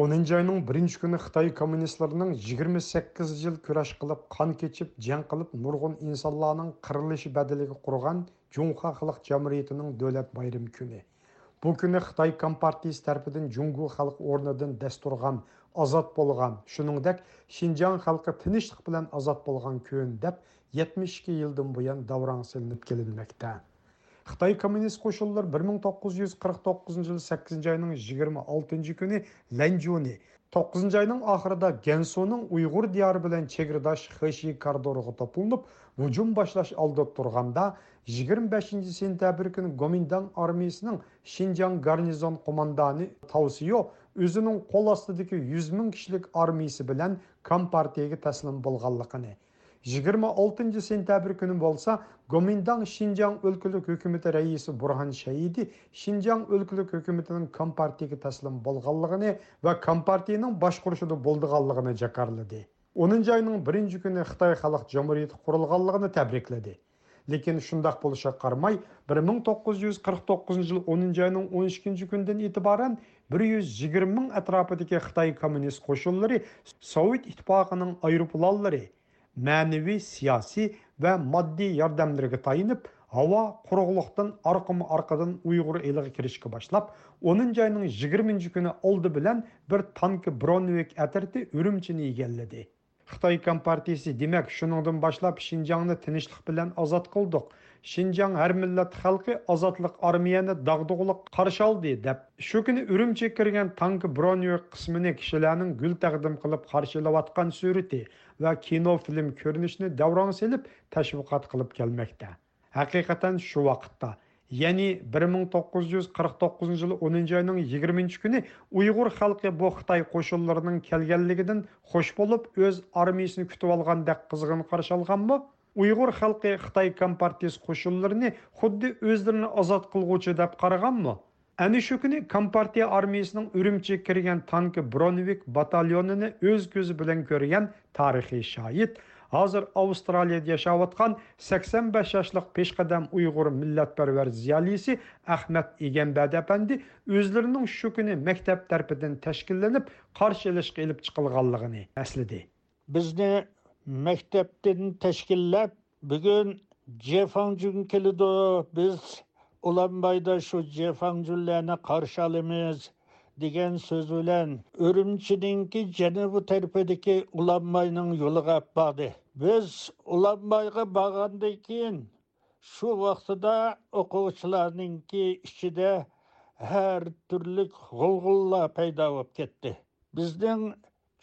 10 айның 1 күні Қытай коммунистлерінің 28 жыл күрәш қылып, қан кечіп, жән қылып, нұрғын инсанларның қырылышы бәділігі құрған Жунха халық жамриетінің дөләт байрым күні. Бұл күні Қытай Компартиясы тәрпідін Жунгу халық орныдың дәстурған, азат болған, шыныңдәк Шинжан халқы тыныштық білән азат болған күн деп 72 елдің бұян дауран селініп келінмекте. Қытай коммунист қошылылар 1949 жылы 8 айының 26 күні Ләнжуни, 9 айның ақырыда Генсоның ұйғыр дияр білен чегірдаш Хэши кардорығы топылынып, бұжым башлаш алдып тұрғанда, 25 сентябір күні Гоминдан армейсінің Шинжан гарнизон қоманданы Таусио өзінің қол астыдегі 100 мың кішілік армейсі білен Компартияға тәсілім болғалықыны. 26 сентябрь күні болса, Гоминдан Шинжан өлкілік өкіметі рейесі бұрған Шайиди Шинжан өлкілік өкіметінің Компартиеге тәсілім болғалығыны ва Компартиенің башқұрышыды болдығалығыны жақарлыды. 10 айының бірінші күні Қытай қалық жамуриеті құрылғалығыны тәбірекледі. Лекен шындақ болыша қармай, 1949 жыл 10 айының 13 күнден итібарын 120 мың әтрапыдеке Қытай коммунист қошылыры, Сауит итпағының айрупылалыры – мәневи, сияси ва мадди ярдәмләргә тайынып, һава курыклыктан арқымы аркадан уйгыр элегә киришкә башлап, оның жайның 20 жүкіні олды алды бір бер танк Броневик әтерте үрүмчене игәлләде. Хытай компартиясе димәк шуныңдан башлап Шинҗаңны тынычлык белән азат қылдық. Шинжаң һәр милләт халкы азатлык армияны дағдығылық каршы алды деп Шу көне үрүмчегә кергән танк Броневик кысмына кешеләрнең гүл тәкъдим кылып каршылап аткан сүрәте va film görünüşünü davron selib tashviqot qilib kelmoqda haqiqatan shu vaqtda ya'ni 1949 yılı 10 ayının 20 kuni uyg'ur xalqi bu xitoy qo'shinlarining kelganligidan xush bo'lib o'z armiyasini kutib olgandek qizg'in qarshi olganmi uyg'ur xalqi xitoy koşullarını qo'shinlarini xuddi o'zlarini ozod qilguvchi deb qaraganmi Әні шүкіні Компартия армиясының үрімчі кірген танкі Броневик батальоныны өз көзі білін көрген тарихи шайыт, Азыр Австралияда яшавытқан 85 жашлық пешқадам ұйғыр милләтпәрвер зиялесі Ахмет Игенбәді әпәнді өзлерінің шүкіні мектеп тәрпіден тәшкілленіп, қарш елішқ еліп чықылғалығыны әсліде. Бізді мектептен тәшкілләп, бүгін Джефан жүгін біз Ұланбайда байда шу қаршалымыз» жүлләні деген сөз өлән үрімчінеңкі және бұ тәрпедекі ұлан байның қаппады. Біз Ұланбайға бағанды екен шу вақтыда оқуғышыларныңкі ішіде әр түрлік ғылғылла пайда болып кетті. Біздің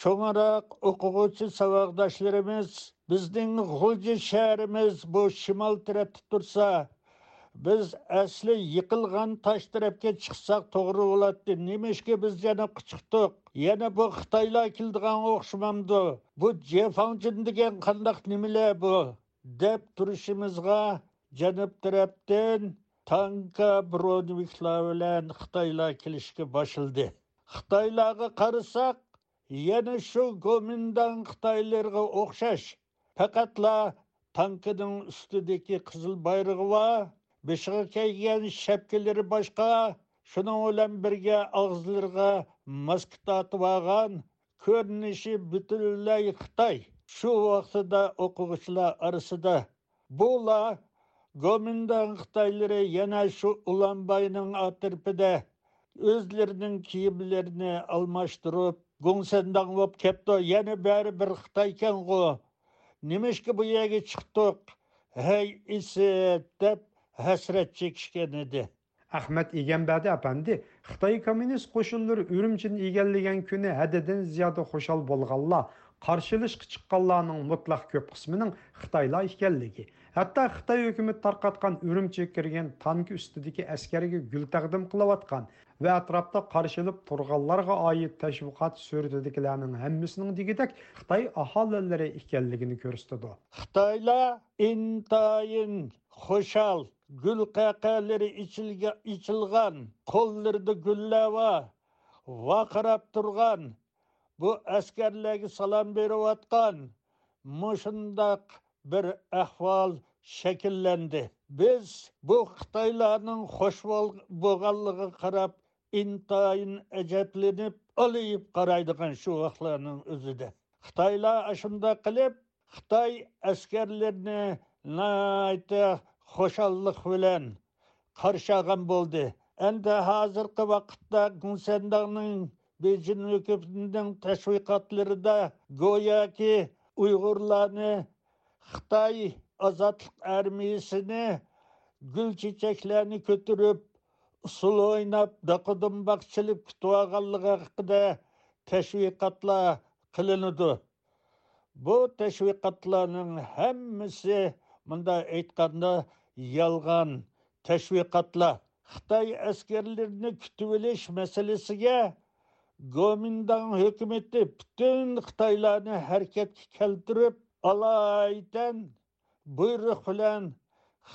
чоңырақ оқуғышы сабақдашларымыз, біздің ғылжы шәріміз бұл шымал тұрса, біз әсілі екілған таш тарапке шықсақ тоғыры болады немешке біз және құшықтық Яна бұл қытайла келдіған оқшымамды бұл джефаунчын деген қандақ немеле бұл деп тұрышымызға жәніп тараптен танка броневиклар өлән қытайла келішке башылды қытайлағы қарысақ яны шу гоминдан қытайларға оқшаш пәкатла танкының үстедекі қызыл байрығы ба бешігі келген шәпкелері башқа, шының өлән бірге ағызларға маска баған көрініші бүтілілі Қытай. Шу вақытыда оқығышылар арасында бұла Гоминдан Қытайлары яна шу Уланбайның атырпыда өзлерінің киімлеріне алмаштырып, Гонсендан болып кепті, яны бәрі бір Қытайкен ғо. немешкі бұйеге чықтық, әй, ісі деп hasrat chekishgan edi ahmad egambadi apandi xitoy kommunist qo'shinlari urumchini egallagan kuni haddidan ziyoda xushal bo'lganlar qarshilashga chiqqanlarning mutlaq ko'p qismining xitoylar ekanligi hatto xitoy hukumati tarqatgan urumchiga kirgan tanki ustidagi askarga gul taqdim qilayotgan va atrofda qarshilib turganlarga oid tashviqot suratidagilarning hammasining degidek xitoy aholilari ekanligini ko'rsatadi xitoylar intayin xushal gul qaqalari ichilgan qo'llarida gullava vaqirab turgan bu askarlarga salom berayotgan mushundoq bir ahvol shakllandi biz bu xitoylarning xush bo'lganligiga qarab intayin ajablanib olib qaraydigan shu vaqtlarning o'zida xitoylar shunday qilib xitoy askarlarini хошаллык белән каршаган булды. Әнде хәзерге вакытта Гүнсәндагның Бейҗин үкүптендән тәшвиқатларыдә гояки уйгырларны Хытай азатлык армиясенә гүл чичәкләрен көтүреп, усул ойнап, дакыдым бақшылып, күтүп алганлыгы хакында тәшвиқатлар кылынды. Бу тәшвиқатларның һәммәсе Мұнда айтқанда ялған тәшвиқатла Қытай әскерлеріне olish мәселесіге Гоминдан hökuməti bütün Xitaylarını hərəkətə keltirib, alaydan buyruq bilan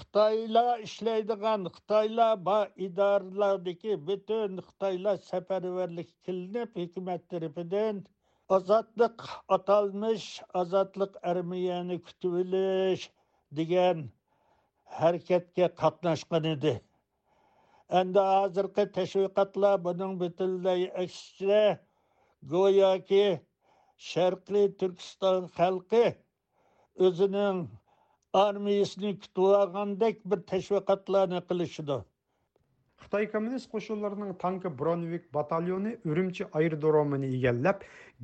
Xitaylar işləydigan Xitaylar va idoralardagi bütün Xitaylar səfərvərlik qilinib hökumət tərəfindən azadlıq atalmış azadlıq armiyasını kutib degan harakatga qatnashgan edi endi hozirgi tashviqotlar buning butunlay aksicha go'yoki sharqiy turkiston xalqi o'zining armiyasini kutib olgandek bir tashviqotlarni qilishidi xitoy kommunist qo'shinlarining tanki bronvik batalyoni urumchi aerodromini egallab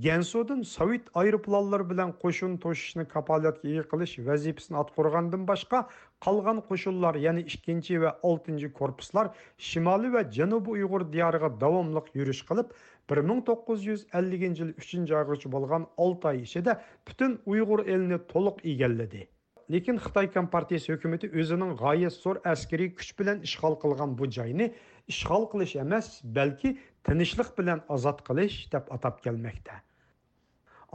gansudan sovet aeroplanlari bilan qo'shin to'shishni kapolatga ega qilish vazifasini atqurgandan boshqa qolgan qo'shinlar ya'ni ikkinchi va oltinchi korpuslar shimoliy va janubiy uyg'ur diyoriga davomli yurish qilib 1950 yil 3 ag'ich bo'lgan 6 oy ichida butun uyg'ur elini to'liq egalladi lekin xitoy kompartiyasi hukumati o'zining g'oyat zo'r askariy kuch bilan ishg'ol qilgan bu joyni ishg'ol qilish emas balki tinchlik bilan ozod qilish deb atab kelmoqda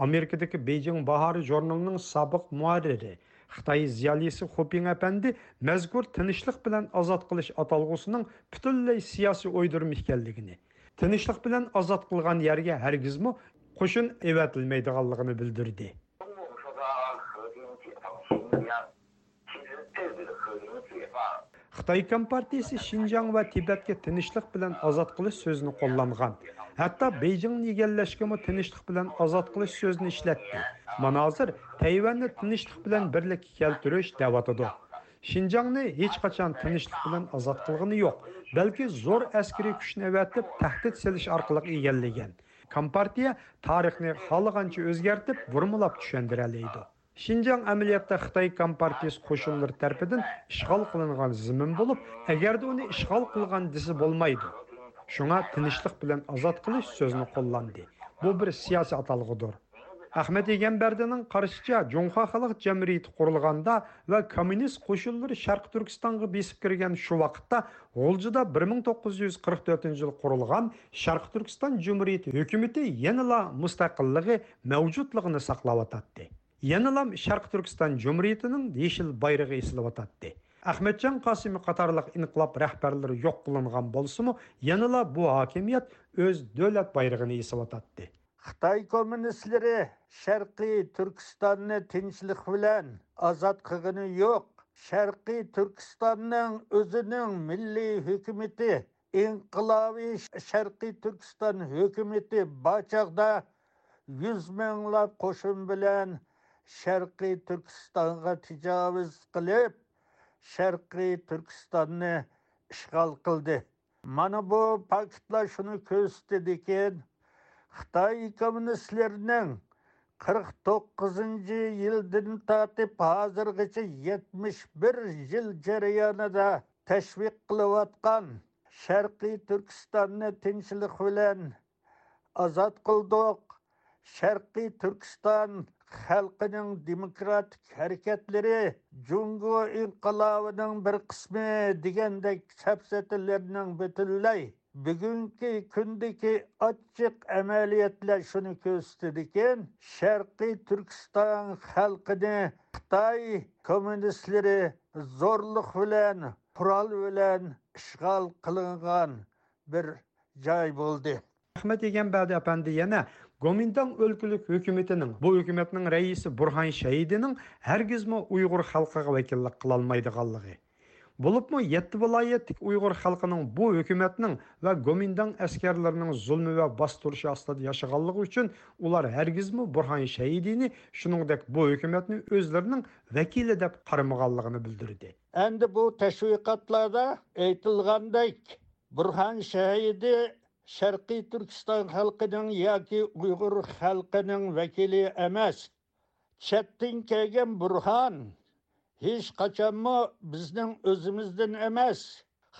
amerikadagi bejing bahori jurnalining sobiq muarriri xitoy ziyolisi xupin apandi mazkur tinchlik bilan ozod qilish atalg'usining butunlay siyosiy o'ydirma ekanligini tinchlik bilan ozod qilgan yerga hargizmi qo'shin evatilmaydiganligini bildirdi tezda ko'zini xitoy kompartiyasi shinjong va tibatga tinchlik bilan ozod qilish so'zini qo'llangan hatto beyjingni egallashgami tinchlik bilan ozod qilish so'zini ishlatdi mana hozir tayvanni tinchlik bilan birlikka keltirish davatidi shinjongni hech qachon tinchlik bilan ozod qilgani yo'q balki zo'r askariy kuchni avatib tahdid silish orqali egallagan kompartiya tarixni xohlagancha o'zgartib burmilab tushuntiraladi Шинжаң әмілиятта Қытай Компартиясы қошынлары тәрпідін ішғал қылынған зімін болып, әгерді оны ішғал қылған десі болмайды. Шуңа тынышлық білен азат қылыш сөзіні қолланды. Бұл бір сиясы аталғыдыр. Ахмет Егенбердінің қарысыча Джонха халық жәмірейті құрылғанда вә коммунист қошылыр Шарқ Түркістанға бесіп кірген шу вақытта Олжыда 1944 жыл құрылған Шарқ Түркістан Жүміриеті үкіметі еніла мұстақылығы мәвжудлығыны сақлап Yanılam Şarkı Türkistan Cumhuriyeti'nin yeşil bayrağı esilavatadı. Ahmetcan Qasimi qatarlıq inqilab rəhbərləri yox qılınğan bolsumu, yanıla bu hakimiyyət öz dövlət bayrağını esilatatdı. Xitay kommunistləri Şərqi Türkistanı tinçlik bilan azad qığını yox. Şərqi Türkistanın özünün milli hökuməti İnqilabi Şərqi Türkistan hökuməti Baçaqda 100 minglab qoşun bilan Шәрқи Түркістанға тижавиз қылып, Шәрқи Түркістанны ішқал қылды. Мана бу пакетла шуны көсті декен, Қытай коммунистлерінің 49-й елден татып, азырғычы 71 жыл жарияны да тәшвик қылып атқан, Шәрқи Түркістанны тіншілік өлен, азат қылдық, Шәрқи Түркістан – xalqining demokratik harakatlari jungo inqilobining bir qismi degandek safsatalarning butunlay bugungi kundagi ochiq amaliyotlar shuni ko'rsatadikan sharqiy turkiston xalqini xitoy kommunistlari zo'rliq bilan qurol bilan ishg'ol qilingan bir joy bo'ldi ahmad egan badi apandi yana Гоминдан өлкілік үкіметінің, бұл үкіметнің рәйісі Бұрхан Шәйдінің әргізмі ұйғыр халқыға вәкілік қылалмайдығалығы. Бұлыпмы етті вилаяттік ұйғыр халқының бұл үкіметнің вә Гоминдан әскерлерінің зұлмі вә бастырышы астады яшығалығы үшін олар әргізмі Бұрхан Шәйдіні шыныңдек бұл үкіметні өзлерінің вәкілі деп қармығалығыны білдірді. Әнді бұл тәшвиқатларда айтылғандай Бұрхан Шәйді Шарқи Түркістан халқының, yoki uyg'ur халқының vakili emas chetdan кәген burxon hech qachonmi біздің o'zimizdan emas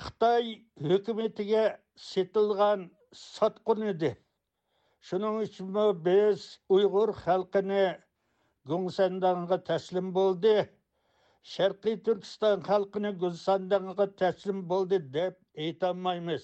xitoy hukumatiga setilgan sotqin edi shuning uchunmi biz uyg'ur xalqini go'ngsandonga taslim bo'ldi sharqiy turkiston xalqini go'nsandonga taslim bo'ldi deb aytolmaymiz